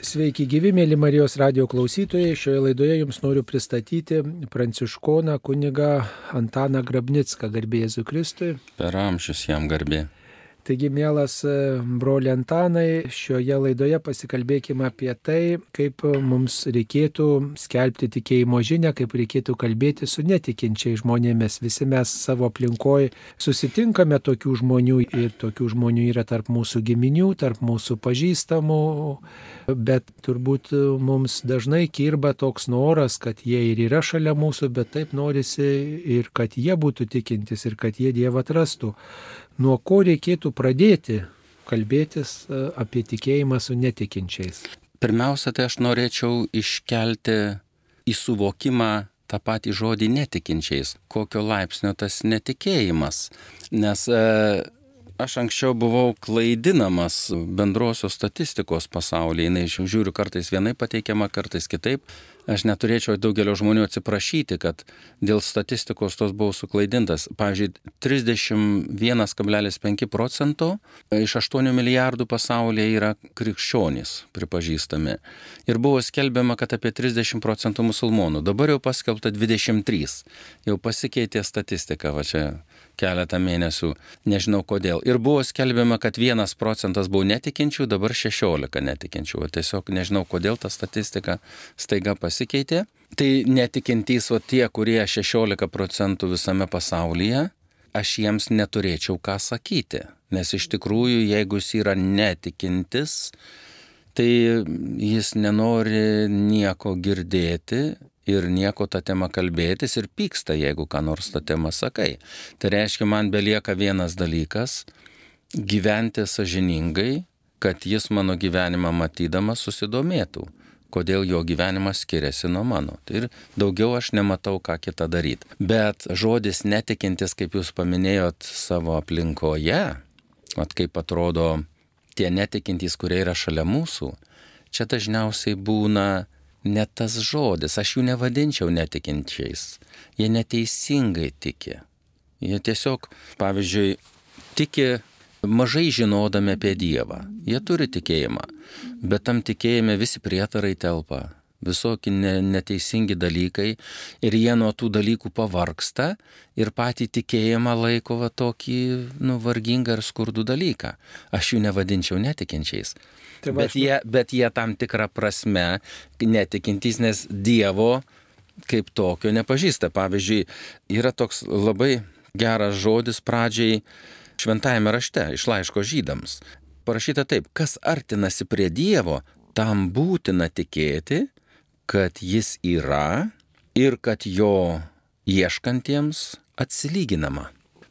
Sveiki gyvi, mėly Marijos radio klausytojai. Šioje laidoje jums noriu pristatyti pranciškoną kunigą Antaną Grabnicką, garbė Jėzų Kristui. Per amžius jam garbė. Taigi, mielas e, broli Antanai, šioje laidoje pasikalbėkime apie tai, kaip mums reikėtų skelbti tikėjimo žinę, kaip reikėtų kalbėti su netikinčiai žmonėmis. Visi mes savo aplinkoje susitinkame tokių žmonių ir tokių žmonių yra tarp mūsų giminių, tarp mūsų pažįstamų, bet turbūt mums dažnai kirba toks noras, kad jie ir yra šalia mūsų, bet taip norisi ir kad jie būtų tikintis ir kad jie Dievą atrastų nuo ko reikėtų pradėti kalbėtis e, apie tikėjimą su netikinčiais? Pirmiausia, tai aš norėčiau iškelti į suvokimą tą patį žodį netikinčiais, kokio laipsnio tas netikėjimas. Nes e, aš anksčiau buvau klaidinamas bendrosios statistikos pasaulyje, jinai žiūriu kartais vienai pateikiama, kartais kitaip. Aš neturėčiau daugelio žmonių atsiprašyti, kad dėl statistikos tos buvau suklaidintas. Pavyzdžiui, 31,5 procento iš 8 milijardų pasaulyje yra krikščionys pripažįstami. Ir buvo skelbiama, kad apie 30 procentų musulmonų. Dabar jau paskelbta 23. Jau pasikeitė statistika, va čia keletą mėnesių, nežinau kodėl. Ir buvo skelbiama, kad vienas procentas buvo netikinčių, dabar 16 netikinčių. Tiesiog nežinau, kodėl ta statistika staiga pasikeitė. Tai netikintys, o tie, kurie 16 procentų visame pasaulyje, aš jiems neturėčiau ką sakyti. Nes iš tikrųjų, jeigu jis yra netikintis, tai jis nenori nieko girdėti ir nieko tą temą kalbėtis ir pyksta, jeigu ką nors tą temą sakai. Tai reiškia, man belieka vienas dalykas - gyventi sažiningai, kad jis mano gyvenimą matydamas susidomėtų, kodėl jo gyvenimas skiriasi nuo mano. Tai ir daugiau aš nematau, ką kitą daryti. Bet žodis netikintis, kaip jūs paminėjot savo aplinkoje, at kaip atrodo tie netikintys, kurie yra šalia mūsų, čia dažniausiai būna ne tas žodis, aš jų nevadinčiau netikinčiais. Jie neteisingai tiki. Jie tiesiog, pavyzdžiui, tiki mažai žinodami apie Dievą. Jie turi tikėjimą, bet tam tikėjime visi prietarai telpa visokie neteisingi dalykai ir jie nuo tų dalykų pavarksta ir patį tikėjimą laiko va tokį nuvargingą ir skurdų dalyką. Aš jų nevadinčiau netikinčiais. Tai bet, jie, bet jie tam tikrą prasme netikintys, nes Dievo kaip tokio nepažįsta. Pavyzdžiui, yra toks labai geras žodis pradžiai šventajame rašte iš laiško žydams. Parašyta taip, kas artinasi prie Dievo, tam būtina tikėti kad jis yra ir kad jo ieškantiems atsilyginama.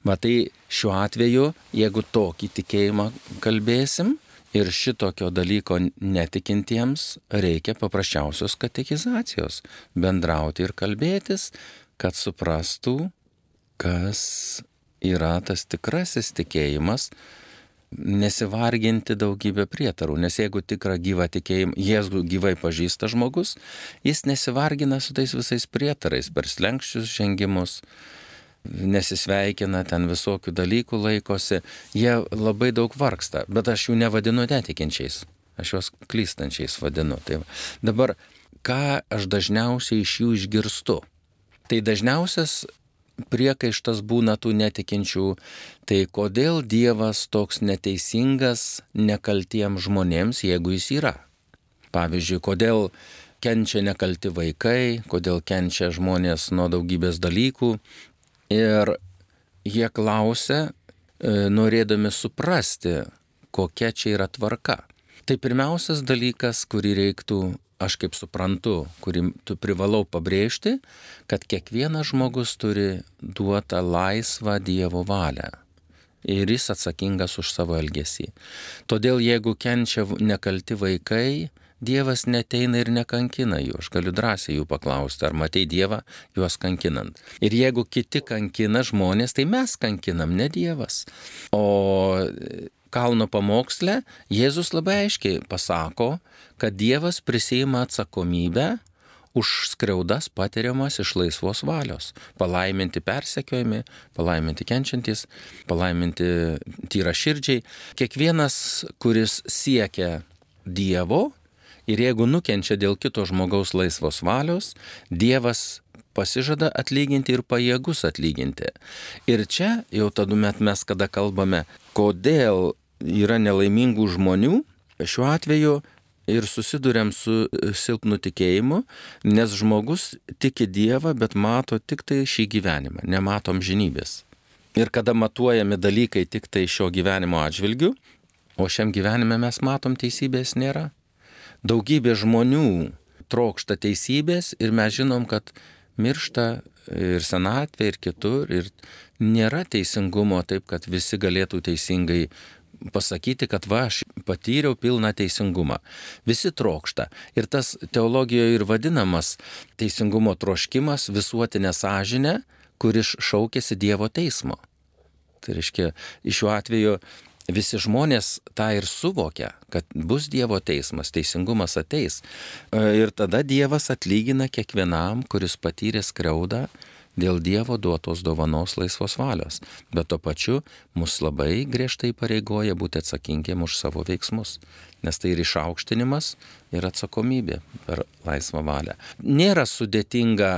Matai, šiuo atveju, jeigu tokį tikėjimą kalbėsim ir šitokio dalyko netikintiems, reikia paprasčiausios katekizacijos - bendrauti ir kalbėtis, kad suprastų, kas yra tas tikrasis tikėjimas, nesivarginti daugybę prietarų, nes jeigu tikrą gyvą tikėjimą, Jėzų gyvai pažįsta žmogus, jis nesivargina su tais visais prietarais per slengščius žengimus, nesisveikina, ten visokių dalykų laikosi, jie labai daug vargsta, bet aš jų nevadinu netikinčiais, aš juos klystančiais vadinu. Tai dabar, ką aš dažniausiai iš jų išgirstu? Tai dažniausias priekaištas būna tų netikinčių, tai kodėl Dievas toks neteisingas nekaltiems žmonėms, jeigu jis yra? Pavyzdžiui, kodėl kenčia nekalti vaikai, kodėl kenčia žmonės nuo daugybės dalykų. Ir jie klausia, e, norėdami suprasti, kokia čia yra tvarka. Tai pirmiausias dalykas, kurį reiktų aš kaip suprantu, kurį tu privalau pabrėžti, kad kiekvienas žmogus turi duotą laisvą Dievo valią. Ir jis atsakingas už savo elgesį. Todėl jeigu kenčia nekalti vaikai, Dievas neteina ir nekankina jų. Aš galiu drąsiai jų paklausti, ar matai Dievą juos kankinant. Ir jeigu kiti kankina žmonės, tai mes kankinam, ne Dievas. O kalno pamoksle Jėzus labai aiškiai pasako, kad Dievas prisima atsakomybę už skriaudas patiriamas iš laisvos valios. Palaiminti persekiojami, palaiminti kenčiantys, palaiminti tyra širdžiai. Kiekvienas, kuris siekia Dievo Ir jeigu nukenčia dėl kito žmogaus laisvos valios, Dievas pasižada atlyginti ir pajėgus atlyginti. Ir čia jau tada met mes, kada kalbame, kodėl yra nelaimingų žmonių, šiuo atveju ir susidurėm su silpnu tikėjimu, nes žmogus tiki Dievą, bet mato tik tai šį gyvenimą, nematom žinybės. Ir kada matuojami dalykai tik tai šio gyvenimo atžvilgiu, o šiam gyvenime mes matom teisybės nėra. Daugybė žmonių trokšta teisybės ir mes žinom, kad miršta ir senatvė, ir kitur, ir nėra teisingumo taip, kad visi galėtų teisingai pasakyti, kad va, aš patyriau pilną teisingumą. Visi trokšta. Ir tas teologijoje ir vadinamas teisingumo troškimas visuotinė sąžinė, kuris šaukėsi Dievo teismo. Tai reiškia, šiuo atveju visi žmonės tą ir suvokia, kad bus Dievo teismas, teisingumas ateis. E, ir tada Dievas atlygina kiekvienam, kuris patyrė skriaudą dėl Dievo duotos dovanos laisvos valios. Bet tuo pačiu mus labai griežtai pareigoja būti atsakingiam už savo veiksmus. Nes tai ir išaukštinimas, ir atsakomybė per laisvą valią. Nėra sudėtinga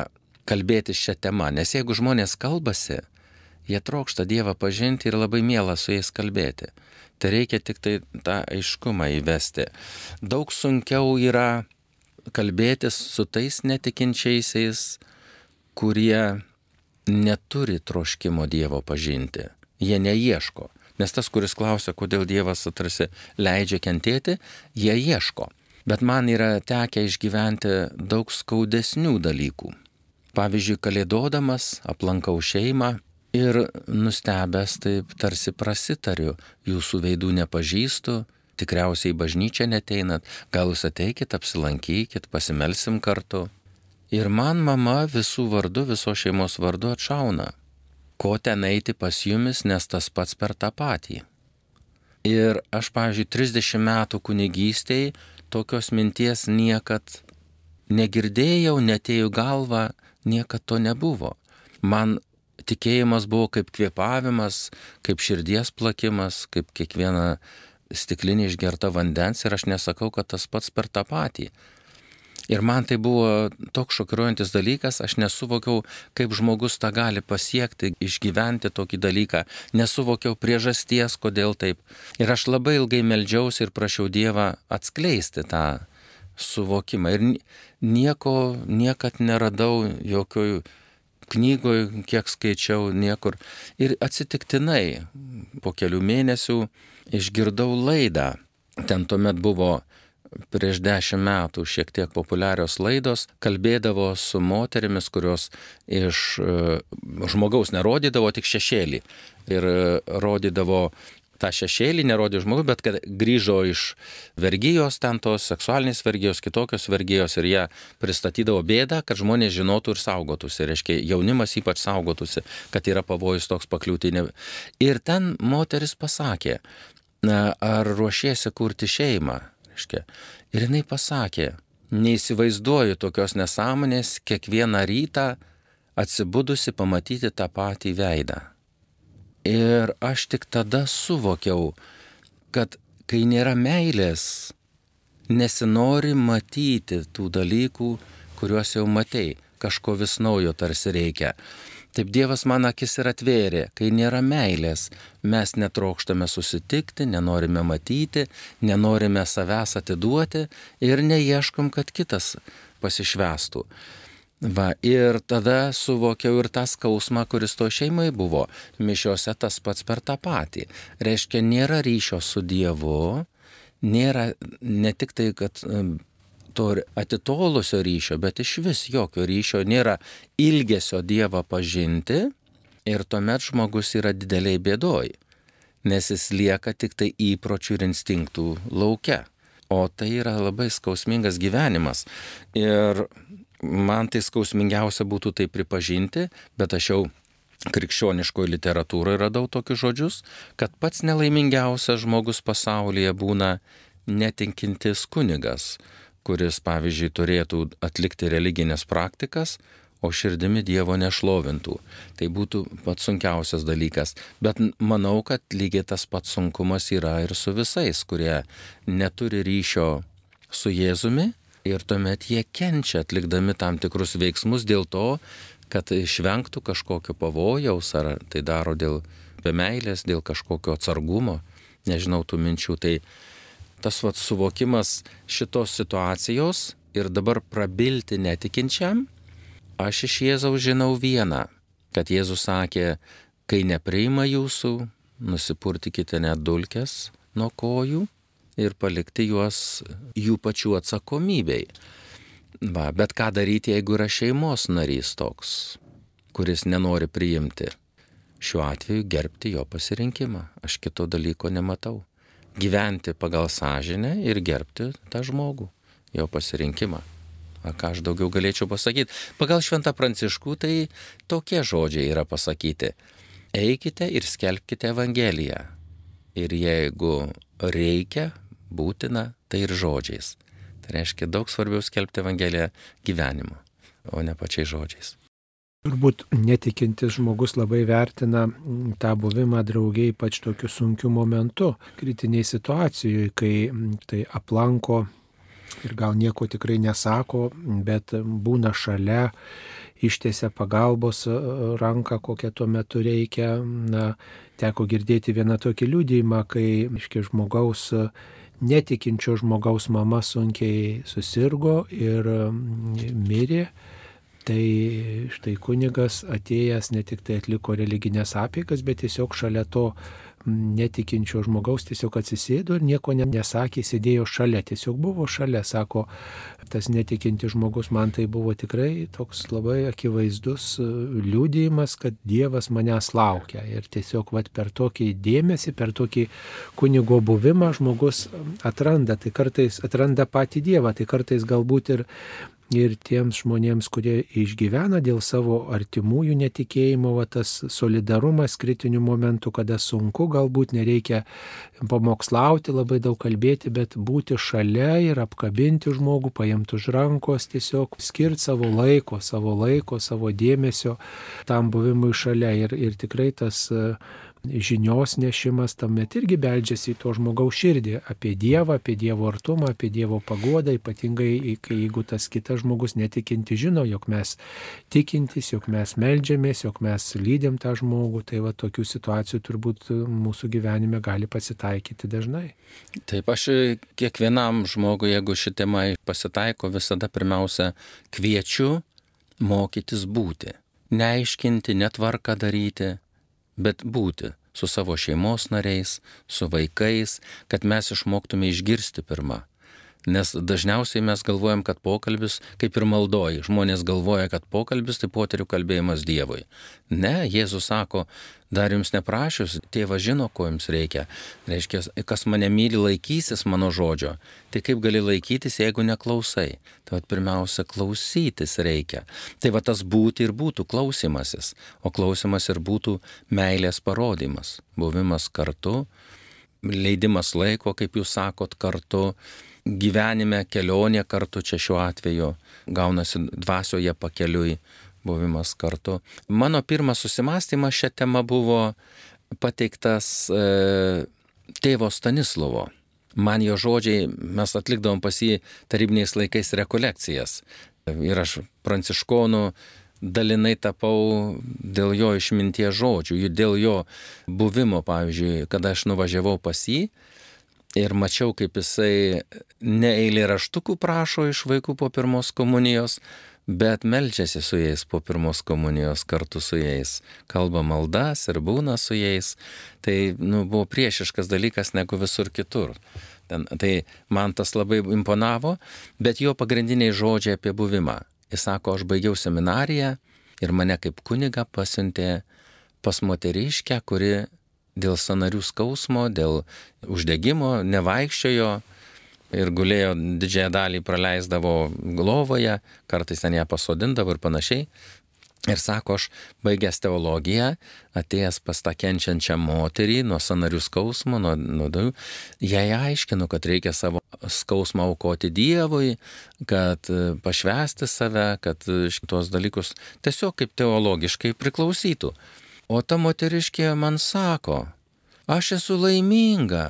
kalbėti šią temą, nes jeigu žmonės kalbasi, Jie trokšta Dievą pažinti ir labai mėla su jais kalbėti. Tai reikia tik tai tą aiškumą įvesti. Daug sunkiau yra kalbėtis su tais netikinčiaisiais, kurie neturi troškimo Dievo pažinti. Jie neieško. Nes tas, kuris klausia, kodėl Dievas tarsi leidžia kentėti, jie ieško. Bet man yra tekę išgyventi daug skaudesnių dalykų. Pavyzdžiui, kalėdodamas aplankau šeimą Ir nustebęs taip tarsi prasitariu, jūsų veidų nepažįstu, tikriausiai bažnyčia neteinat, gal jūs ateikit, apsilankykit, pasimelsim kartu. Ir man mama visų vardu, viso šeimos vardu atšauna. Ko ten eiti pas jumis, nes tas pats per tą patį. Ir aš, pavyzdžiui, 30 metų kunigystėje tokios minties niekad negirdėjau, netėjau galvą, niekad to nebuvo. Man tikėjimas buvo kaip kvėpavimas, kaip širdies plakimas, kaip kiekviena stiklinė išgerta vandens ir aš nesakau, kad tas pats per tą patį. Ir man tai buvo toks šokiruojantis dalykas, aš nesuvokiau, kaip žmogus tą gali pasiekti, išgyventi tokį dalyką, nesuvokiau priežasties, kodėl taip. Ir aš labai ilgai melžiausi ir prašiau Dievą atskleisti tą suvokimą. Ir nieko, niekad neradau jokių knygoje, kiek skaičiau, niekur. Ir atsitiktinai po kelių mėnesių išgirdau laidą. Ten tuomet buvo prieš dešimt metų šiek tiek populiarios laidos, kalbėdavo su moterimis, kurios iš e, žmogaus nerodydavo tik šešėlį. Ir e, rodydavo tą šešėlį nerodė žmogui, bet kad grįžo iš vergyjos, ten tos seksualinės vergyjos, kitokios vergyjos ir jie pristatydavo bėdą, kad žmonės žinotų ir saugotųsi, reiškia jaunimas ypač saugotųsi, kad yra pavojus toks pakliūti. Ir ten moteris pasakė, ar ruošiesi kurti šeimą, reiškia. Ir jinai pasakė, neįsivaizduoju tokios nesąmonės kiekvieną rytą atsibudusi pamatyti tą patį veidą. Ir aš tik tada suvokiau, kad kai nėra meilės, nesinori matyti tų dalykų, kuriuos jau matei, kažko vis naujo tarsi reikia. Taip Dievas man akis ir atvėrė, kai nėra meilės, mes netrokštame susitikti, nenorime matyti, nenorime savęs atiduoti ir neieškom, kad kitas pasišvestų. Va, ir tada suvokiau ir tą skausmą, kuris to šeimai buvo. Mišiuose tas pats per tą patį. Reiškia, nėra ryšio su Dievu, nėra ne tik tai, kad to atitolusio ryšio, bet iš vis jokio ryšio, nėra ilgesio Dievą pažinti ir tuomet žmogus yra dideliai bėdoj, nes jis lieka tik tai įpročių ir instinktų laukia. O tai yra labai skausmingas gyvenimas. Ir man tai skausmingiausia būtų tai pripažinti, bet aš jau krikščioniškoje literatūroje radau tokius žodžius, kad pats nelaimingiausias žmogus pasaulyje būna netinkintis kunigas, kuris, pavyzdžiui, turėtų atlikti religinės praktikas, o širdimi Dievo nešlovintų. Tai būtų pats sunkiausias dalykas. Bet manau, kad lygiai tas pats sunkumas yra ir su visais, kurie neturi ryšio su Jėzumi ir tuomet jie kenčia atlikdami tam tikrus veiksmus dėl to, kad išvengtų kažkokio pavojaus, ar tai daro dėl meilės, dėl kažkokio atsargumo, nežinau tų minčių. Tai tas vat suvokimas šitos situacijos ir dabar prabilti netikinčiam, aš iš Jėzaus žinau vieną, kad Jėzus sakė, kai nepriima jūsų, nusipurtikite net dulkes nuo kojų ir palikti juos jų pačių atsakomybei. Va, bet ką daryti, jeigu yra šeimos narys toks, kuris nenori priimti? Šiuo atveju gerbti jo pasirinkimą. Aš kito dalyko nematau. Gyventi pagal sąžinę ir gerbti tą žmogų, jo pasirinkimą. A, ką aš daugiau galėčiau pasakyti? Pagal Šventą Pranciškų tai tokie žodžiai yra pasakyti. Eikite ir skelbkite Evangeliją. Ir jeigu reikia, būtina, tai ir žodžiais. Tai reiškia daug svarbiau skelbti Evangeliją gyvenimu, o ne pačiais žodžiais. Turbūt netikintis žmogus labai vertina tą buvimą draugiai ypač tokiu sunkiu momentu, kritiniai situacijoje, kai tai aplanko ir gal nieko tikrai nesako, bet būna šalia, ištiesia pagalbos ranką, kokią tuo metu reikia. Na, teko girdėti vieną tokį liūdėjimą, kai, iškiai, žmogaus netikinčio žmogaus mama sunkiai susirgo ir mm, mirė. Tai štai kunigas atėjęs ne tik tai atliko religinės apėgas, bet tiesiog šalia to netikinčio žmogaus tiesiog atsisėdo ir nieko nesakė, sėdėjo šalia, tiesiog buvo šalia, sako, tas netikintis žmogus man tai buvo tikrai toks labai akivaizdus e, liūdėjimas, kad Dievas manęs laukia. Ir tiesiog vat, per tokį dėmesį, per tokį kunigo buvimą žmogus atranda, tai kartais atranda patį Dievą, tai kartais galbūt ir ir tiems žmonėms, kurie išgyvena dėl savo artimųjų netikėjimo, va, tas solidarumas kritinių momentų, kada sunku, galbūt nereikia pamokslauti, labai daug kalbėti, bet būti šalia ir apkabinti žmogų, paimti už rankos, tiesiog skirti savo laiko, savo laiko, savo dėmesio tam buvimui šalia. Ir, ir tikrai tas žinios nešimas tamet irgi beldžiasi į to žmogaus širdį apie Dievą, apie Dievo artumą, apie Dievo pagodą, ypatingai kai jeigu tas kitas žmogus netikinti žino, jog mes tikintis, jog mes melžiamės, jog mes lydėm tą žmogų, tai va tokių situacijų turbūt mūsų gyvenime gali pasitaikyti dažnai. Taip, aš kiekvienam žmogui, jeigu ši tema pasitaiko, visada pirmiausia kviečiu mokytis būti. Neaiškinti, netvarką daryti, bet būti su savo šeimos nariais, su vaikais, kad mes išmoktume išgirsti pirmą. Nes dažniausiai mes galvojam, kad pokalbis, kaip ir maldoji, žmonės galvoja, kad pokalbis tai poterių kalbėjimas Dievui. Ne, Jėzus sako, dar jums neprašius, tėvas žino, ko jums reikia. Reiškia, kas mane myli, laikysis mano žodžio. Tai kaip gali laikytis, jeigu neklausai? Tai vad pirmiausia, klausytis reikia. Tai va tas būti ir būtų klausimasis. O klausimas ir būtų meilės parodimas. Buvimas kartu, leidimas laiko, kaip jūs sakot, kartu gyvenime kelionė kartu čia šiuo atveju gaunasi dvasioje pakeliui buvimas kartu. Mano pirmas susimastymas šią temą buvo pateiktas e, tėvo Stanislovo. Man jo žodžiai, mes atlikdavom pas jį tarybiniais laikais rekolekcijas. Ir aš pranciškonų dalinai tapau dėl jo išminties žodžių, dėl jo buvimo, pavyzdžiui, kada aš nuvažiavau pas jį, ir mačiau, kaip jisai ne eilė raštukų prašo iš vaikų po pirmos komunijos, bet melčiasi su jais po pirmos komunijos kartu su jais, kalba maldas ir būna su jais. Tai nu, buvo priešiškas dalykas negu visur kitur. Ten, tai man tas labai imponavo, bet jo pagrindiniai žodžiai apie buvimą. Jis sako, aš baigiau seminariją ir mane kaip kuniga pasiuntė pas moteriškę, kuri dėl sanarių skausmo, dėl uždegimo, nevaikščiojo ir gulėjo didžiąją dalį praleisdavo glovoje, kartais ten ją pasodindavo ir panašiai. Ir sako, aš baigęs teologiją, atėjęs pas tą kenčiančią moterį nuo sanarių skausmo, nuo nuodų, jai aiškinu, kad reikia savo skausmą aukoti Dievui, kad pašvesti save, kad šitos dalykus tiesiog kaip teologiškai priklausytų. O ta moteriškė man sako, aš esu laiminga,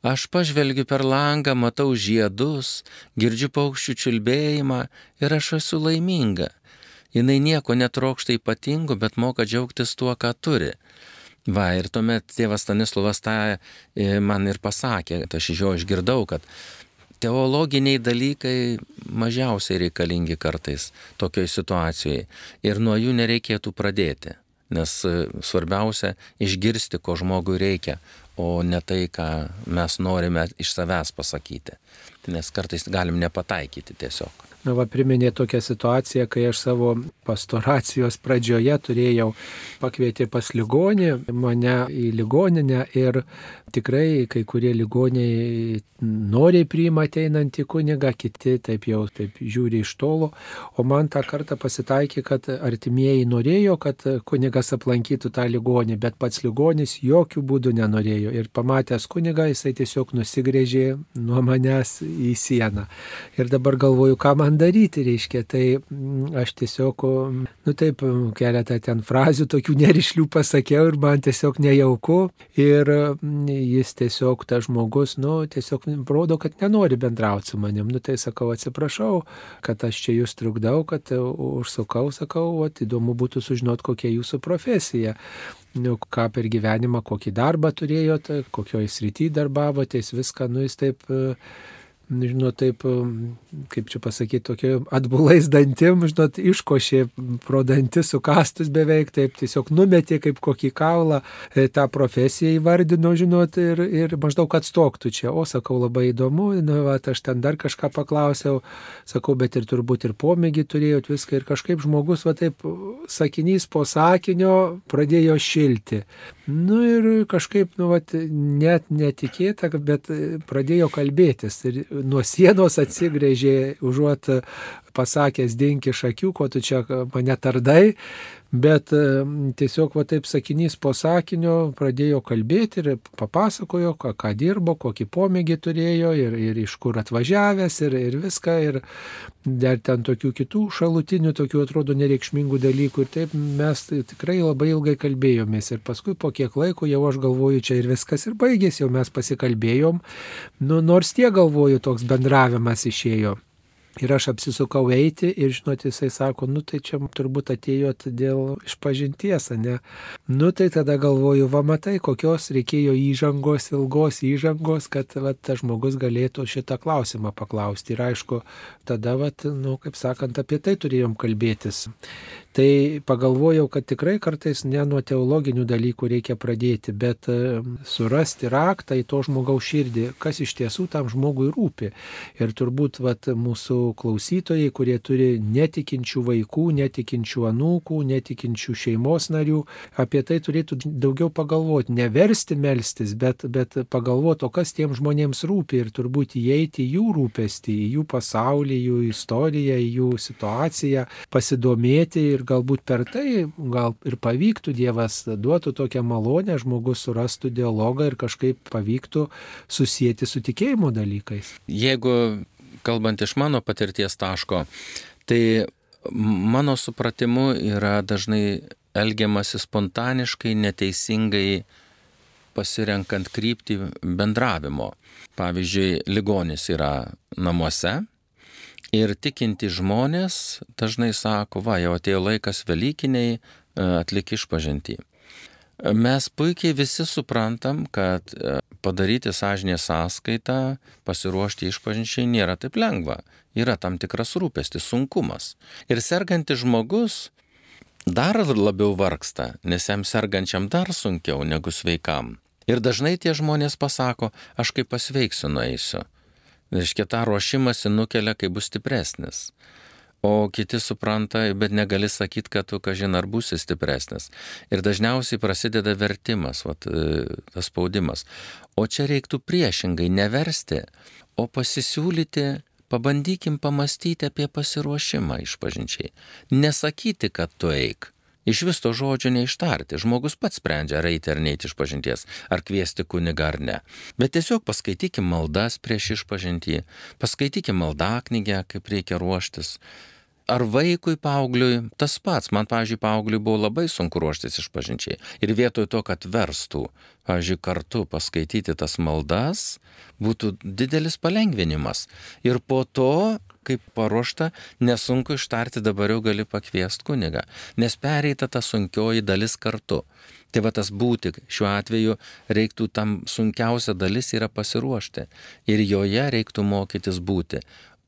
Aš pažvelgiu per langą, matau žiedus, girdžiu paukščių čiulbėjimą ir aš esu laiminga. Jis nieko netrokšta ypatingo, bet moka džiaugtis tuo, ką turi. Va, ir tuomet tėvas Stanislavas tą e, man ir pasakė, aš iš jo išgirdau, kad teologiniai dalykai mažiausiai reikalingi kartais tokioj situacijoje ir nuo jų nereikėtų pradėti, nes e, svarbiausia išgirsti, ko žmogui reikia, o ne tai, ką mes norime iš savęs pasakyti, nes kartais galim nepataikyti tiesiog. Na, va, priminė tokią situaciją, kai aš savo pastoracijos pradžioje turėjau pakvieti pas ligonį, mane į ligoninę ir tikrai kai kurie ligoniai noriai priima ateinantį kunigą, kiti taip jau taip žiūri iš tolo, o man tą kartą pasitaikė, kad artimieji norėjo, kad kunigas aplankytų tą ligonį, bet pats ligonis jokių būdų nenorėjo ir pamatęs kunigą jisai tiesiog nusigrėžė nuo manęs į sieną. Ir dabar galvoju, ką man daryti, reiškia, tai mm, aš tiesiog, nu taip, keletą ten frazių tokių nerišlių pasakiau ir man tiesiog nejauku ir mm, jis tiesiog, tas žmogus, nu, tiesiog rodo, kad nenori bendrauti su manim. Nu, tai sakau, atsiprašau, kad aš čia jūs trukdau, kad užsukau, sakau, o įdomu būtų sužinoti, kokia jūsų profesija. Nu, ką per gyvenimą, kokį darbą turėjote, kokioje srityje darbavotės, viską, nu, jis taip... Uh, žinot, taip, kaip čia pasakyti, tokio atbulais dantim, žinot, iškošė pro dantis sukastus beveik, taip tiesiog numetė kaip kokį kaulą, e, tą profesiją įvardino, žinot, ir, ir maždaug atstoktų čia. O, sakau, labai įdomu, nu, va, aš ten dar kažką paklausiau, sakau, bet ir turbūt ir pomėgį turėjot viską ir kažkaip žmogus, va taip, sakinys po sakinio pradėjo šilti. Nu ir kažkaip, nu, va, net netikėta, bet pradėjo kalbėtis. Ir nuo sienos atsigrėžė, užuot pasakęs dink iš akių, ko tu čia mane tardai, bet tiesiog va taip sakinys po sakinio pradėjo kalbėti ir papasakojo, ką, ką dirbo, kokį pomėgį turėjo ir, ir iš kur atvažiavęs ir, ir viską. Ir dar ten tokių kitų šalutinių, tokių atrodo nereikšmingų dalykų. Ir taip mes tikrai labai ilgai kalbėjomės. Ir paskui po kiek laiko jau aš galvoju, čia ir viskas ir baigėsi, jau mes pasikalbėjom. Nu, nors tie galvoju, toks bendravimas išėjo. Ir aš apsisukau eiti ir, žinot, jisai sako, nu tai čia turbūt atėjot dėl išpažinties, ne? Nu tai tada galvoju, va matai, kokios reikėjo įžangos, ilgos įžangos, kad va, tas žmogus galėtų šitą klausimą paklausti. Ir aišku, tada, va, nu, kaip sakant, apie tai turėjom kalbėtis. Tai pagalvojau, kad tikrai kartais ne nuo teologinių dalykų reikia pradėti, bet surasti raktą į to žmogaus širdį, kas iš tiesų tam žmogui rūpi. Ir turbūt vat, mūsų klausytojai, kurie turi netikinčių vaikų, netikinčių anūkų, netikinčių šeimos narių, apie tai turėtų daugiau pagalvoti. Neversti melstis, bet, bet pagalvoti, o kas tiem žmonėms rūpi ir turbūt įeiti į jų rūpestį, į jų pasaulį, jų istoriją, į jų situaciją, pasidomėti ir galbūt per tai gal ir pavyktų Dievas duotų tokią malonę, žmogus surastų dialogą ir kažkaip pavyktų susijęti su tikėjimo dalykais. Jeigu kalbant iš mano patirties taško, tai mano supratimu yra dažnai elgiamasi spontaniškai, neteisingai pasirenkant kryptį bendravimo. Pavyzdžiui, ligonis yra namuose, Ir tikinti žmonės dažnai sako, va, jau atėjo laikas Velykiniai, e, atlik išpažinti. Mes puikiai visi suprantam, kad e, padaryti sąžinę sąskaitą, pasiruošti išpažinčiai nėra taip lengva. Yra tam tikras rūpestis, sunkumas. Ir sergantis žmogus dar labiau vargsta, nes jam sergančiam dar sunkiau negu sveikam. Ir dažnai tie žmonės pasako, aš kaip pasveiksiu nueisiu. Reiškia, tą ruošimąsi nukelia, kai bus stipresnis. O kiti supranta, bet negali sakyti, kad tu, kažin, ar būsi stipresnis. Ir dažniausiai prasideda vertimas, vat, e, tas spaudimas. O čia reiktų priešingai neversti, o pasisiūlyti, pabandykim pamastyti apie pasiruošimą išpažinčiai. Nesakyti, kad tu eik Iš vis to žodžio neištarti. Žmogus pats sprendžia, ar eiti ar neiti iš pažinties, ar kviesti kunigą ar ne. Bet tiesiog paskaitykim maldas prieš išpažintį, paskaitykim maldą knygę, kaip reikia ruoštis. Ar vaikui, paaugliui, tas pats. Man, pavyzdžiui, paaugliui buvo labai sunku ruoštis išpažinčiai. Ir vietoj to, kad verstų, pavyzdžiui, kartu paskaityti tas maldas, būtų didelis palengvinimas. Ir po to kaip paruošta, nesunku ištarti, dabar jau gali pakviesti kunigą, nes pereita ta sunkioji dalis kartu. Tai va tas būti, šiuo atveju reiktų tam sunkiausia dalis yra pasiruošti ir joje reiktų mokytis būti,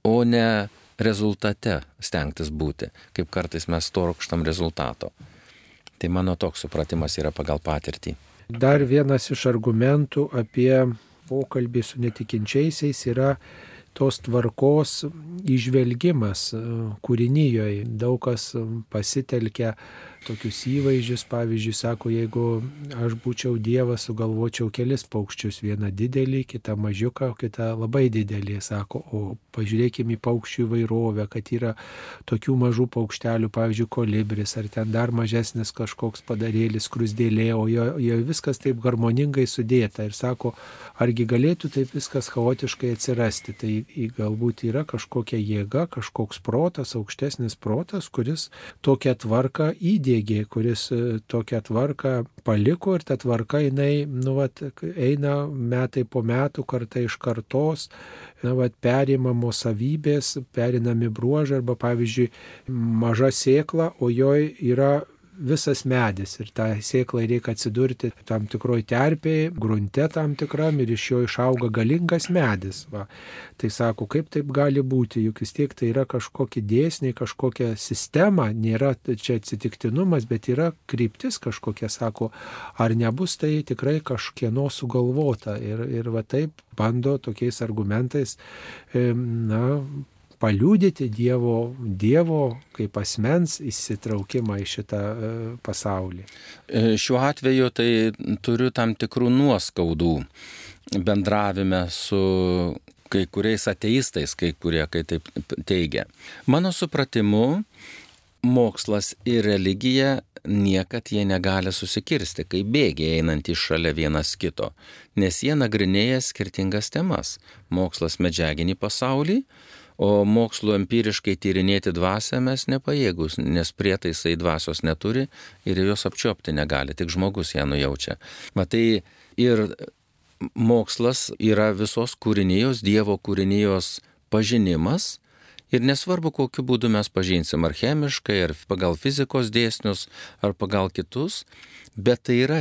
o ne rezultate stengtis būti, kaip kartais mes torokštam rezultato. Tai mano toks supratimas yra pagal patirtį. Dar vienas iš argumentų apie pokalbį su netikinčiaisiais yra tos tvarkos išvelgimas e, kūrinyjoje. Daug kas pasitelkia tokius įvaizdžius, pavyzdžiui, sako, jeigu aš būčiau Dievas, sugalvočiau kelis paukščius, vieną didelį, kitą mažiuką, kitą labai didelį, sako, o pažiūrėkime į paukščių įvairovę, kad yra tokių mažų paukštelių, pavyzdžiui, kolibris, ar ten dar mažesnis kažkoks padarėlis, krusdėlė, o jo, jo viskas taip harmoningai sudėta ir sako, argi galėtų taip viskas chaotiškai atsirasti, tai galbūt yra kažkokia jėga, kažkoks protas, aukštesnis protas, kuris tokią tvarką įdė įdėgė, kuris e, tokią tvarką paliko ir ta tvarka jinai, nu, vat, eina metai po metų, kartai iš kartos, na, vat, perimamos savybės, perinami bruožai arba, pavyzdžiui, maža sėkla, o joj yra visas medis ir tą sėklą reikia atsidurti tam tikroj terpėje, grunte tam tikram ir iš jo išauga galingas medis. Va. Tai sako, kaip taip gali būti, juk vis tiek tai yra kažkokie dėsniai, kažkokia sistema, nėra čia atsitiktinumas, bet yra kryptis kažkokia, sako, ar nebus tai tikrai kažkieno sugalvota. Ir, ir va taip bando tokiais argumentais, na, paliūdyti Dievo, Dievo kaip asmens įsitraukimą į šitą e, pasaulį. E, šiuo atveju tai turiu tam tikrų nuoskaudų bendravime su kai kuriais ateistais, kai kurie, kai taip teigia. Mano supratimu, mokslas ir religija niekad jie negali susikirsti, kai bėgiai einantys šalia vienas kito, nes jie nagrinėja skirtingas temas - mokslas medžiaginį pasaulį, O mokslu empiriškai tyrinėti dvasę mes nepajėgus, nes prietaisai dvasios neturi ir jos apčiopti negali, tik žmogus ją nujaučia. Matai, ir mokslas yra visos kūrinijos, Dievo kūrinijos pažinimas. Ir nesvarbu, kokiu būdu mes pažinsim, ar chemiškai, ar pagal fizikos dėsnius, ar pagal kitus, bet tai yra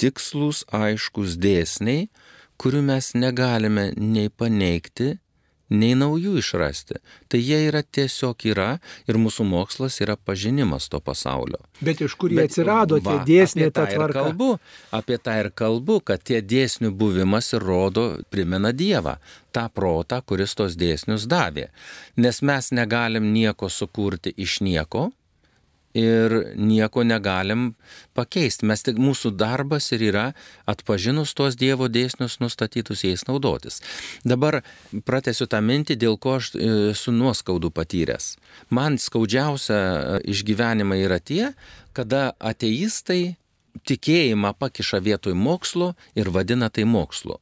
tikslus, aiškus dėsniai, kurių mes negalime nei paneigti, nei naujų išrasti. Tai jie yra tiesiog yra ir mūsų mokslas yra pažinimas to pasaulio. Bet iš kur jie Bet, atsirado va, tie dėsniai, ta tvarka? Kalbu, apie tą ir kalbu, kad tie dėsnių buvimas ir rodo, primena Dievą, tą protą, kuris tos dėsnius davė. Nes mes negalim nieko sukurti iš nieko, ir nieko negalim pakeisti. Mes tik mūsų darbas ir yra atpažinus tuos Dievo dėsnius nustatytus jais naudotis. Dabar pratesiu tą mintį, dėl ko aš esu nuoskaudų patyręs. Man skaudžiausia e, išgyvenimai yra tie, kada ateistai tikėjimą pakiša vietoj mokslo ir vadina tai mokslu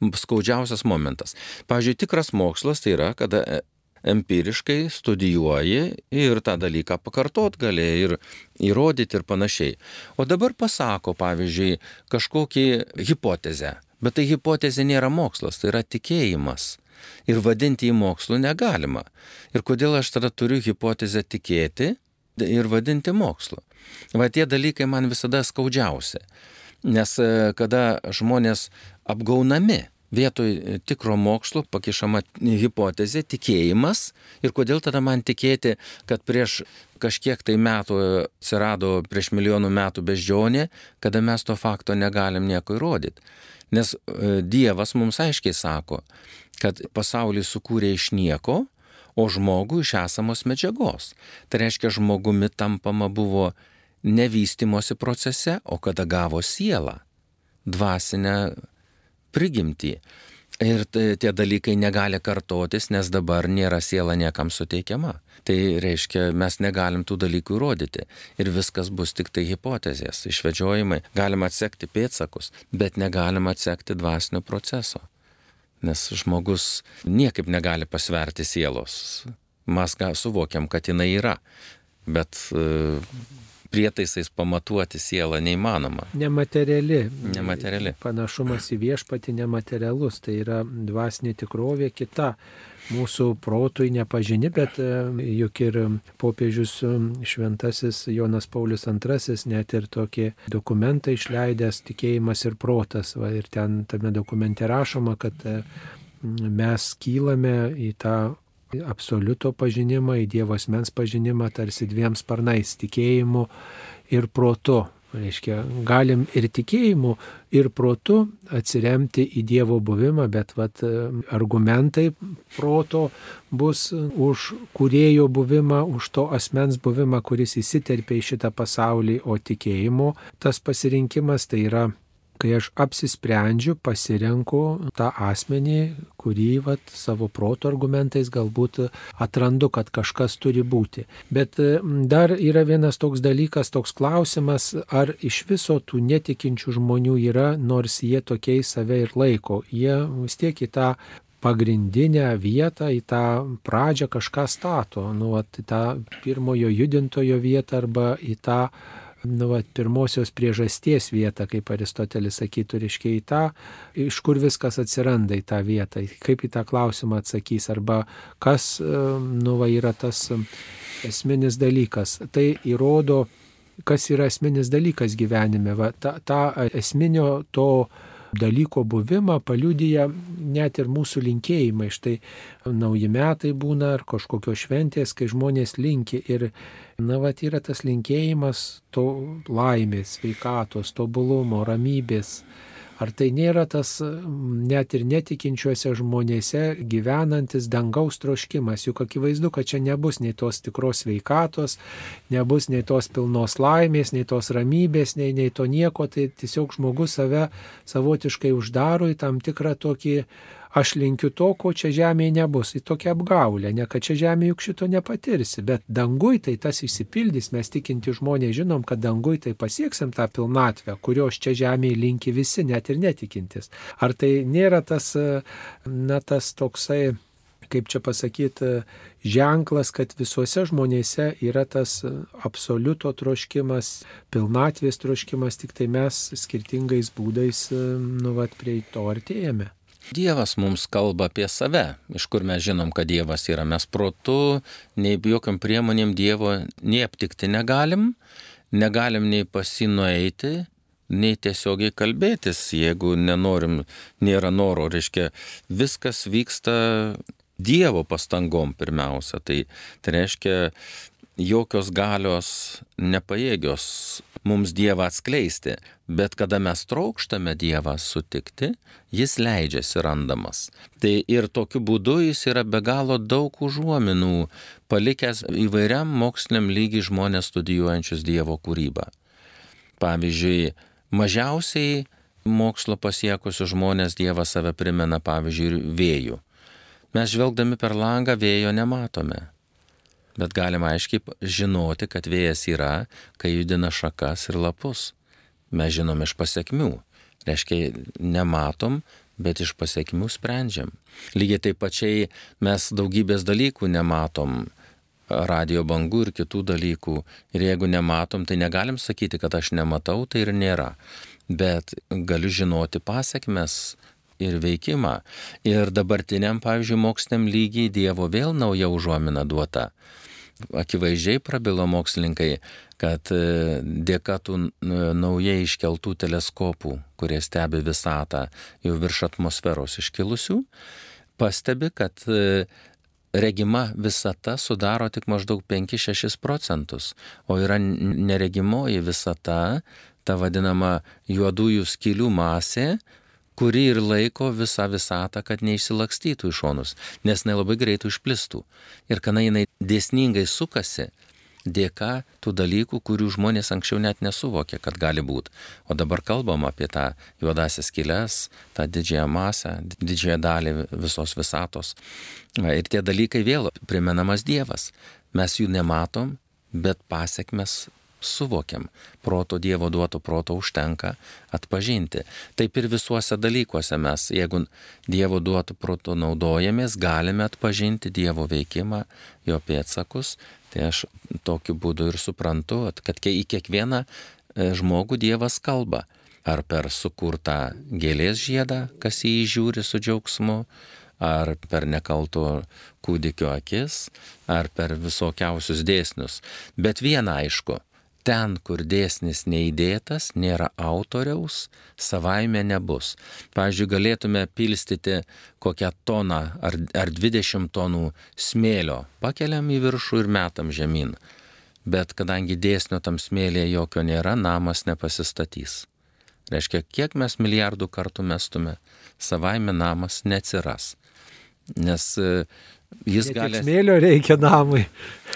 skaudžiausias momentas. Pavyzdžiui, tikras mokslas tai yra, kada e, empiriškai studijuoji ir tą dalyką pakartot gali ir įrodyti ir panašiai. O dabar pasako, pavyzdžiui, kažkokį hipotezę. Bet tai hipotezė nėra mokslas, tai yra tikėjimas. Ir vadinti jį mokslu negalima. Ir kodėl aš tada turiu hipotezę tikėti ir vadinti mokslu? Va tie dalykai man visada skaudžiausia. Nes e, kada žmonės apgaunami, vietoj e, tikro mokslo pakišama hipotezė, tikėjimas. Ir kodėl tada man tikėti, kad prieš kažkiek tai metų atsirado prieš milijonų metų beždžionė, kada mes to fakto negalim nieko įrodyti. Nes e, Dievas mums aiškiai sako, kad pasaulį sukūrė iš nieko, o žmogų iš esamos medžiagos. Tai reiškia, žmogumi tampama buvo nevystimosi procese, o kada gavo sielą, dvasinę prigimtį. Ir tie dalykai negali kartotis, nes dabar nėra siela niekam suteikiama. Tai reiškia, mes negalim tų dalykų įrodyti. Ir viskas bus tik tai hipotezės, išvedžiojimai. Galima atsekti pėtsakus, bet negalim atsekti dvasinio proceso. Nes žmogus niekaip negali pasverti sielos mes suvokiam, kad jinai yra. Bet e, prietaisais pamatuoti sielą neįmanoma. Nemateriali. Nemateriali. Panašumas į viešpati nematerialus, tai yra dvasinė tikrovė kita mūsų protui nepažini, bet e, juk ir popiežius e, šventasis Jonas Paulius II net ir tokį dokumentą išleidęs tikėjimas ir protas. Va, ir ten tame dokumente rašoma, kad e, mes kylame į tą absoliuto pažinimą, į Dievo asmens pažinimą tarsi dviem sparnais - tikėjimu ir protu. Reiškia, galim ir tikėjimu, ir protu atsiremti į Dievo buvimą, bet vat, argumentai proto bus už kurėjo buvimą, už to asmens buvimą, kuris įsiterpia į šitą pasaulį, o tikėjimo tas pasirinkimas tai yra kai aš apsisprendžiu, pasirenku tą asmenį, kurį vat, savo proto argumentais galbūt atrandu, kad kažkas turi būti. Bet dar yra vienas toks dalykas, toks klausimas, ar iš viso tų netikinčių žmonių yra, nors jie tokiais save ir laiko. Jie vis tiek į tą pagrindinę vietą, į tą pradžią kažką stato, nu, at, į tą pirmojo judintojo vietą arba į tą nu, va, pirmosios priežasties vietą, kaip Aristotelis sakytų, reiškia į tą, iš kur viskas atsiranda į tą vietą, kaip į tą klausimą atsakys, arba kas nu, va, yra tas esminis dalykas. Tai įrodo, kas yra esminis dalykas gyvenime. Va, ta, ta esminio to dalyko buvimą paliudyja net ir mūsų linkėjimai. Štai nauji metai būna ar kažkokios šventės, kai žmonės linki ir, na, va, yra tas linkėjimas to laimės, sveikatos, tobulumo, ramybės Ar tai nėra tas net ir netikinčiuose žmonėse gyvenantis dangaus troškimas, juk akivaizdu, kad čia nebus nei tos tikros veikatos, nebus nei tos pilnos laimės, nei tos ramybės, nei, nei to nieko, tai tiesiog žmogus save savotiškai uždaro į tam tikrą tokį aš linkiu to, ko čia žemėje nebus. Į tokią apgaulę, ne kad čia žemėje juk šito nepatirsi, bet dangui tai tas išsipildys, mes tikinti žmonės žinom, kad dangui tai pasieksim tą pilnatvę, kurios čia žemėje linki visi, net ir netikintis. Ar tai nėra tas, na, tas toksai kaip čia pasakyti, ženklas, kad visuose žmonėse yra tas absoliuto troškimas, pilnatvės troškimas, tik tai mes skirtingais būdais, nu, vat, prie to artėjame. Dievas mums kalba apie save, iš kur mes žinom, kad Dievas yra. Mes protu, nei jokiam priemonėm Dievo nei aptikti negalim, negalim nei pasinueiti, nei tiesiogiai kalbėtis, jeigu nenorim, nėra noro, reiškia, viskas vyksta Dievo pastangom pirmiausia. Tai, tai reiškia, jokios galios nepajėgios mums Dievą atskleisti, bet kada mes trokštame Dievą sutikti, jis leidžiasi randamas. Tai ir tokiu būdu jis yra be galo daug užuominų, palikęs įvairiam moksliniam lygiai žmonės studijuojančius Dievo kūrybą. Pavyzdžiui, mažiausiai mokslo pasiekusius žmonės Dievą save primena, pavyzdžiui, vėjų. Mes žvelgdami per langą vėjo nematome bet galima aiškiai žinoti, kad vėjas yra, kai judina šakas ir lapus. Mes žinom iš pasiekmių. Reiškia, nematom, bet iš pasiekmių sprendžiam. Lygiai taip pačiai mes daugybės dalykų nematom, radio bangų ir kitų dalykų. Ir jeigu nematom, tai negalim sakyti, kad aš nematau, tai ir nėra. Bet galiu žinoti pasiekmes ir veikimą. Ir dabartiniam, pavyzdžiui, moksliniam lygiai Dievo vėl nauja užuomina duota akivaizdžiai prabilo mokslininkai, kad e, dėka tų naujai iškeltų teleskopų, kurie stebi visatą jau virš atmosferos iškilusių, pastebi, kad e, regima visata sudaro tik maždaug 5-6 procentus, o yra neregimoji visata, ta vadinama juodųjų skylių masė, kuri ir laiko visą visatą, kad neišsilakstytų į šonus, nes jinai labai greitai išplistų. Ir kada jinai dėsningai sukasi, dėka tų dalykų, kurių žmonės anksčiau net nesuvokė, kad gali būti. O dabar kalbam apie tą juodasias kilės, tą didžiąją masę, didžiąją dalį visos visatos. Ir tie dalykai vėl primenamas Dievas. Mes jų nematom, bet pasiekmes suvokiam. Proto Dievo duoto proto užtenka atpažinti. Taip ir visuose dalykuose mes, jeigu Dievo duoto proto naudojamės, galime atpažinti Dievo veikimą, jo pėtsakus. Tai aš tokiu būdu ir suprantu, kad į kiekvieną e, žmogų Dievas kalba. Ar per sukurtą gėlės žiedą, kas jį žiūri su džiaugsmu, ar per nekalto kūdikio akis, ar per visokiausius dėsnius. Bet viena aišku, ten, kur dėsnis neįdėtas, nėra autoriaus, savaime nebus. Pavyzdžiui, galėtume pilstyti kokią toną ar, ar 20 tonų smėlio, pakeliam į viršų ir metam žemyn. Bet kadangi dėsnio tam smėlėje jokio nėra, namas nepasistatys. Reiškia, kiek mes milijardų kartų mestume, savaime namas neatsiras nes jis gali... Smėlio reikia namui.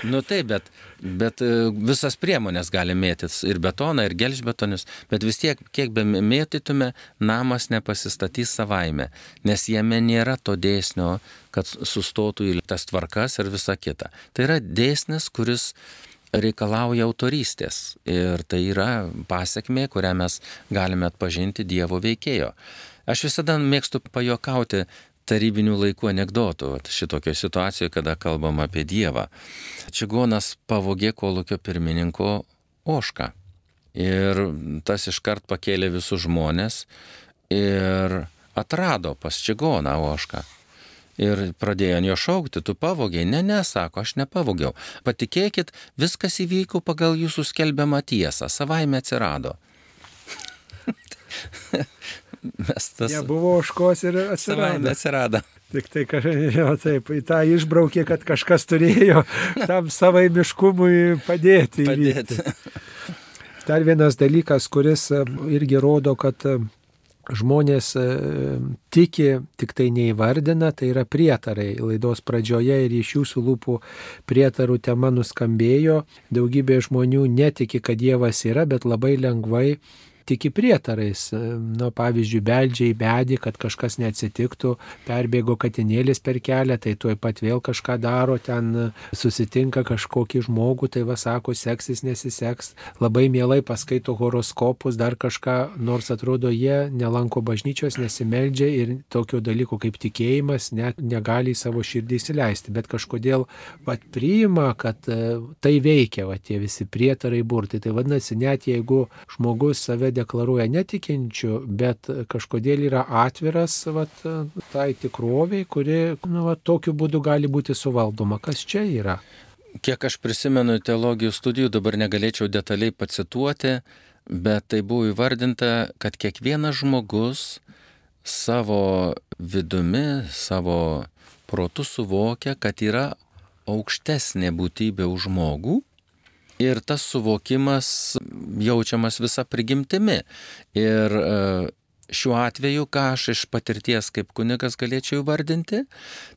Nu taip, bet, bet e, visas priemonės gali mėtytis ir betoną, ir gelžbetonius, bet vis tiek, kiek be mėtytume, namas nepasistatys savaime, nes jame nėra to dėsnio, kad sustotų į tas tvarkas ir visa kita. Tai yra dėsnis, kuris reikalauja autorystės ir tai yra pasiekmė, kurią mes galime atpažinti Dievo veikėjo. Aš visada mėgstu pajokauti, tarybinių laikų anegdotų šitokio situacijoje, kada kalbam apie Dievą. Čigonas pavogė kolūkio pirmininko ošką. Ir tas iškart pakėlė visus žmonės ir atrado pas Čigoną ošką. Ir pradėjo jo šaukti, tu pavogiai. Ne, ne, sako, aš nepavogiau. Patikėkit, viskas įvyko pagal jūsų skelbiamą tiesą, savaime atsirado. mes tas... Nebuvo oškos ir atsirado. atsirado. Tik tai, jo, taip, į tą išbraukė, kad kažkas turėjo tam savai miškumui padėti. padėti. Dar vienas dalykas, kuris e, irgi rodo, kad e, žmonės e, tiki, tik tai neįvardina, tai yra prietarai. Laidos pradžioje ir iš jūsų lūpų prietarų tema nuskambėjo. Daugybė žmonių netiki, kad Dievas yra, bet labai lengvai tiki prietarais. Nu, pavyzdžiui, beldžia į bedį, kad kažkas neatsitiktų, perbėgo katinėlis per kelią, tai tuoj pat vėl kažką daro, ten susitinka kažkokį žmogų, tai va sako, seksis, nesiseks, labai mielai paskaito horoskopus, dar kažką, nors atrodo, jie nelanko bažnyčios, nesimeldžia ir tokio dalyko kaip tikėjimas net negali į savo širdį įsileisti, bet kažkodėl pat priima, kad e, tai veikia, va tie visi prietarai burtai. Tai vadinasi, net jeigu žmogus save deklaruoja netikinčių, bet kažkodėl yra atviras vat, tai tikroviai, kuri nu, vat, tokiu būdu gali būti suvaldoma. Kas čia yra? Kiek aš prisimenu teologijos studijų, dabar negalėčiau detaliai pacituoti, bet tai buvo įvardinta, kad kiekvienas žmogus savo vidumi, savo protu suvokia, kad yra aukštesnė būtybė už žmogų ir tas suvokimas jaučiamas visa prigimtimi. Ir e, šiuo atveju, ką aš iš patirties kaip kunigas galėčiau įvardinti,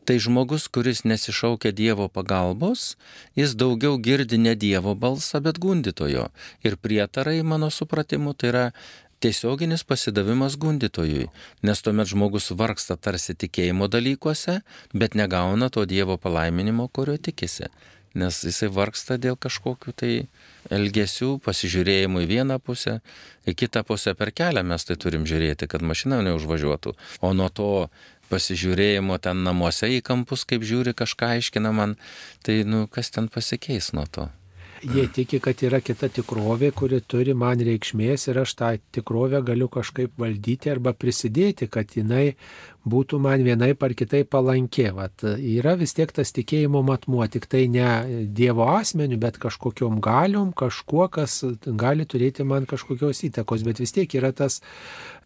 tai žmogus, kuris nesišaukia Dievo pagalbos, jis daugiau girdi ne Dievo balsą, bet gundytojo. Ir prietarai, mano supratimu, tai yra tiesioginis pasidavimas gundytojui, nes tuomet žmogus vargsta tarsi tikėjimo dalykuose, bet negauna to Dievo palaiminimo, kurio tikisi nes jisai vargsta dėl kažkokių tai elgesių, pasižiūrėjimų į vieną pusę, į kitą pusę per kelią mes tai turim žiūrėti, kad mašina neužvažiuotų. O nuo to pasižiūrėjimo ten namuose į kampus, kaip žiūri kažką aiškina man, tai nu, kas ten pasikeis nuo to. Jie tiki, kad yra kita tikrovė, kuri turi man reikšmės ir aš tą tikrovę galiu kažkaip valdyti arba prisidėti, kad jinai būtų man vienai par kitai palankė. Vat, yra vis tiek tas tikėjimo matmuo, tik tai ne Dievo asmeniu, bet kažkokiom galiom, kažkuo, kas gali turėti man kažkokios įtakos, bet vis tiek yra tas,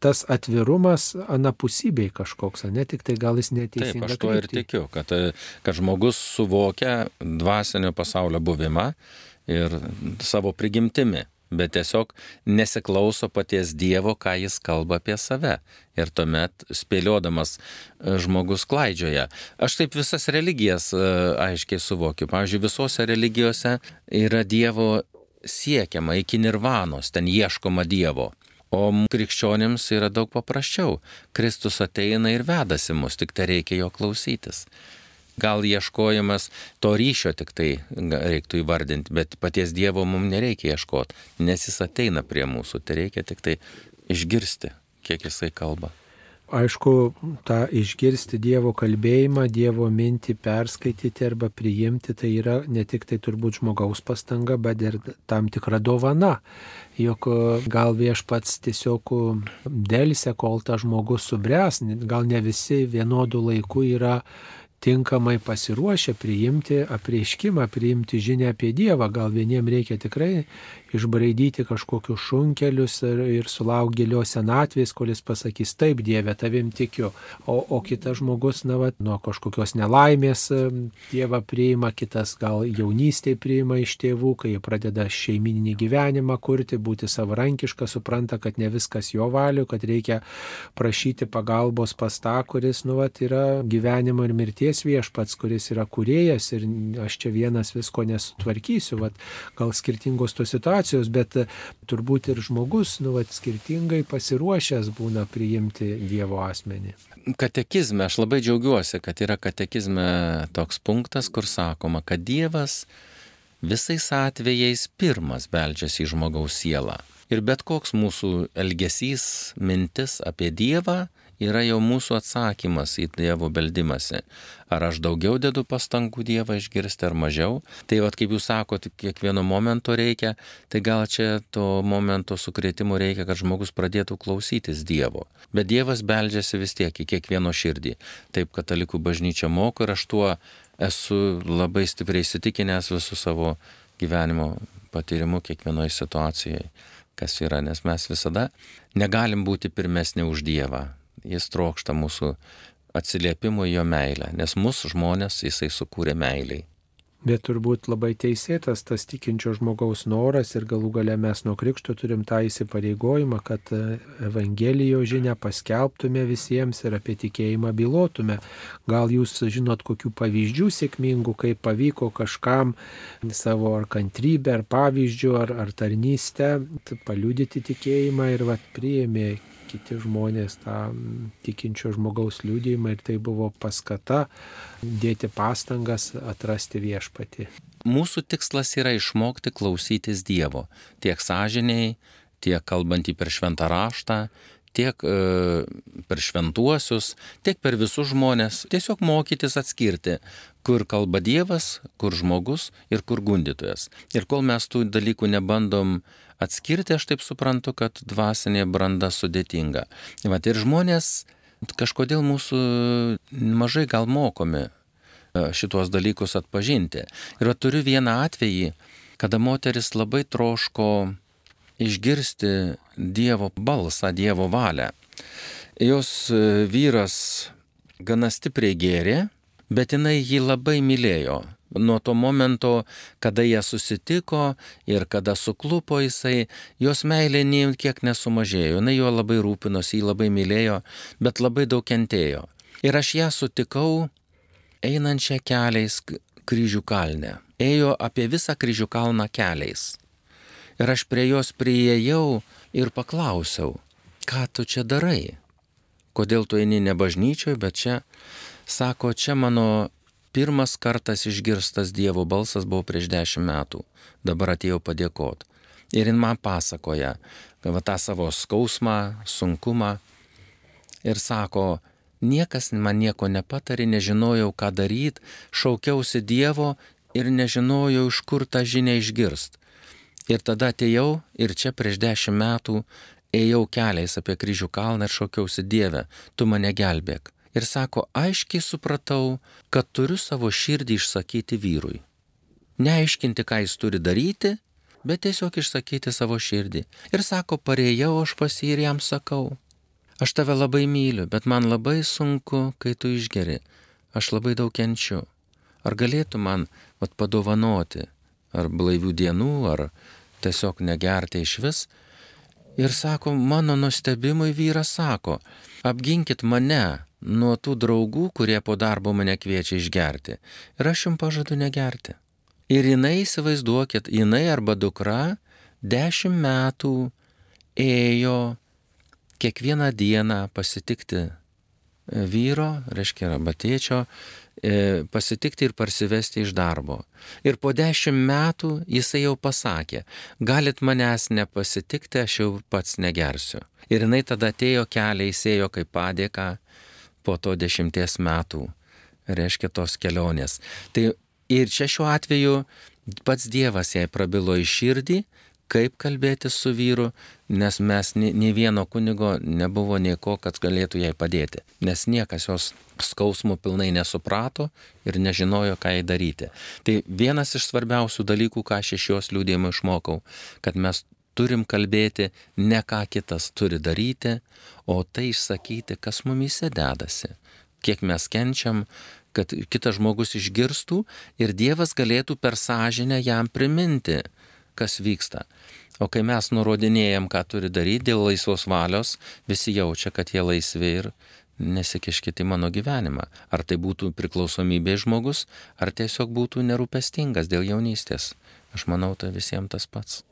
tas atvirumas anapusybei kažkoks, ne tik tai gal jis neteisingai. Taip, aš tuo ir tikiu, kad, kad žmogus suvokia dvasinio pasaulio buvimą ir savo prigimtimi, bet tiesiog nesiklauso paties Dievo, ką jis kalba apie save. Ir tuomet spėliodamas e, žmogus klaidžioja. Aš taip visas religijas e, aiškiai suvokiu. Pavyzdžiui, visose religijose yra Dievo siekiama iki nirvanos, ten ieškoma Dievo. O krikščionėms yra daug paprasčiau. Kristus ateina ir vedasi mus, tik tai reikia jo klausytis. gal ieškojimas to ryšio tik tai reiktų įvardinti, bet paties Dievo mums nereikia ieškoti, nes jis ateina prie mūsų, tai reikia tik tai išgirsti, kiek jisai kalba aišku, tą išgirsti Dievo kalbėjimą, Dievo mintį perskaityti arba priimti, tai yra ne tik tai turbūt žmogaus pastanga, bet ir tam tikra dovana. Juk gal viešpats tiesiog dėlse, kol tas žmogus subręs, gal ne visi vienodų laikų yra tinkamai pasiruošę priimti apreiškimą, priimti žinę apie Dievą. Gal vieniems reikia tikrai išbraidyti kažkokius šunkelius ir, ir sulaukti gilios senatvės, kol jis pasakys, taip Dieve, tavim tikiu. O, o kitas žmogus, na, va, nuo kažkokios nelaimės Dievą priima, kitas gal jaunystėje priima iš tėvų, kai pradeda šeimininį gyvenimą kurti, būti savarankiška, supranta, kad ne viskas jo valiu, kad reikia prašyti pagalbos pas tą, kuris, nu, va, yra gyvenimo ir mirties viešpats, kuris yra kuriejas ir aš čia vienas visko nesutvarkysiu, vat, gal skirtingos tos situacijos, bet e, turbūt ir žmogus, nu, vat, skirtingai pasiruošęs būna priimti Dievo asmenį. Katekizme, aš labai džiaugiuosi, kad yra katekizme toks punktas, kur sakoma, kad Dievas visais atvejais pirmas beldžiasi į žmogaus sielą. Ir bet koks mūsų elgesys, mintis apie Dievą yra jau mūsų atsakymas į Dievo beldimąsi. Ar aš daugiau dedu pastangų Dievą išgirsti ar mažiau. Tai vad kaip jūs sakote, kiekvieno momento reikia, tai gal čia to momento sukrėtimo reikia, kad žmogus pradėtų klausytis Dievo. Bet Dievas beldžiasi vis tiek į kiekvieno širdį. Taip katalikų bažnyčia moko ir aš tuo esu labai stipriai įsitikinęs visų savo gyvenimo patyrimu kiekvienoje situacijoje kas yra, nes mes visada negalim būti pirmesni už Dievą jis trokšta mūsų atsiliepimo į jo meilę, nes mūsų žmonės jisai sukūrė meiliai. Bet turbūt labai teisėtas tas tikinčio žmogaus noras ir galų gale mes nuo krikšto turim tą įsipareigojimą, kad e, Evangelijos žinę paskelbtume visiems ir apie tikėjimą bylotume. Gal jūs žinot kokių pavyzdžių sėkmingų, kaip pavyko kažkam savo ar kantrybę, ar pavyzdžių, ar, ar tarnystę paliudyti tikėjimą ir vat priėmė kiti žmonės tą tikinčio žmogaus liūdėjimą ir tai buvo paskata dėti pastangas atrasti viešpatį. Mūsų tikslas yra išmokti klausytis Dievo, tiek sąžiniai, tiek kalbantį per šventą raštą, tiek e, per šventuosius, tiek per visus žmonės, tiesiog mokytis atskirti, kur kalba Dievas, kur žmogus ir kur gundytojas. Ir kol mes tų dalykų nebandom atskirti, aš taip suprantu, kad dvasinė branda sudėtinga. Vat ir žmonės kažkodėl mūsų mažai gal mokomi e, šitos dalykus atpažinti. Ir turiu vieną atvejį, kada moteris labai troško išgirsti Dievo balsą, Dievo valią. Jos e, vyras gana stipriai gėrė, bet jinai jį labai mylėjo nuo to momento, kada jie susitiko ir kada suklupo jisai, jos meilė nei kiek nesumažėjo, jinai juo labai rūpinosi, jį labai mylėjo, bet labai daug kentėjo. Ir aš ją sutikau einančią keliais kryžių kalne. Ėjo apie visą kryžių kalną keliais. Ir aš prie jos prieėjau ir paklausiau, ką tu čia darai? Kodėl tu eini ne bažnyčioje, bet čia, sako, čia mano pirmas kartas išgirstas Dievo balsas buvo prieš dešimt metų, dabar atėjau padėkoti. Ir jin man pasakoja, va tą savo skausmą, sunkumą ir sako, niekas man nieko nepatarė, nežinojau, ką daryti, šaukiausi Dievo ir nežinojau, iš kur tą žinią išgirst. Ir tada atėjau ir čia prieš dešimt metų ėjau keliais apie kryžių kalną ir šaukiausi Dievę, tu mane gelbėk ir sako, aiškiai supratau, kad turiu savo širdį išsakyti vyrui. Neaiškinti, ką jis turi daryti, bet tiesiog išsakyti savo širdį. Ir sako, parėjau aš pas jį ir jam sakau, aš tave labai myliu, bet man labai sunku, kai tu išgeri, aš labai daug kenčiu. Ar galėtų man vat, padovanoti, ar blaivių dienų, ar tiesiog negerti iš vis? Ir sako, mano nustebimui vyras sako, apginkit mane, nuo tų draugų, kurie po darbo mane kviečia išgerti. Ir aš jums pažadu negerti. Ir jinai, įsivaizduokit, jinai arba dukra dešimt metų ėjo kiekvieną dieną pasitikti vyro, reiškia, arba tėčio, pasitikti ir parsivesti iš darbo. Ir po dešimt metų jisai jau pasakė, galit manęs nepasitikti, aš jau pats negersiu. Ir jinai tada atėjo kelią, įsėjo kaip padėką po to dešimties metų, reiškia tos kelionės. Tai ir čia šiuo atveju pats Dievas jai prabilo į širdį, kaip kalbėti su vyru, nes mes nei vieno kunigo nebuvo nieko, kad galėtų jai padėti, nes niekas jos skausmų pilnai nesuprato ir nežinojo, ką jai daryti. Tai vienas iš svarbiausių dalykų, ką aš iš jos liūdėjimo išmokau, kad mes turim kalbėti ne ką kitas turi daryti, o tai išsakyti, kas mumise dedasi, kiek mes kenčiam, kad kitas žmogus išgirstų ir Dievas galėtų per sąžinę jam priminti, kas vyksta. O kai mes nurodinėjom, ką turi daryti dėl laisvos valios, visi jaučia, kad jie laisvi ir nesikiškite į mano gyvenimą. Ar tai būtų priklausomybė žmogus, ar tiesiog būtų nerūpestingas dėl jaunystės. Aš manau, tai visiems tas pats.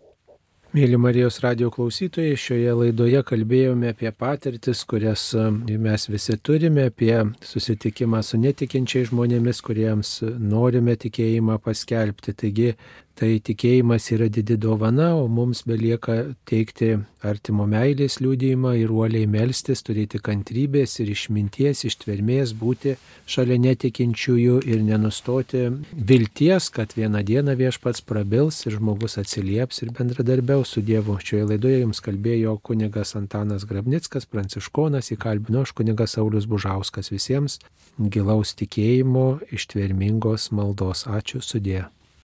Mėly Marijos radio klausytojai, šioje laidoje kalbėjome apie patirtis, kurias e, mes visi turime, apie susitikimą su netikinčiai žmonėmis, kuriems norime tikėjimą paskelbti. Taigi Tai tikėjimas yra didi dovana, o mums belieka teikti artimo meilės liūdėjimą ir uoliai melstis, turėti kantrybės ir išminties, ištvermės, būti šalia netikinčiųjų ir nenustoti vilties, kad vieną dieną viešpats prabils ir žmogus atsilieps ir bendradarbiaus su Dievu. Šioje laidoje jums kalbėjo kunigas Antanas Grabnickas, pranciškonas, įkalbino aš kunigas Saulis Bužauskas visiems gilaus tikėjimo, ištvermingos maldos. Ačiū sudė.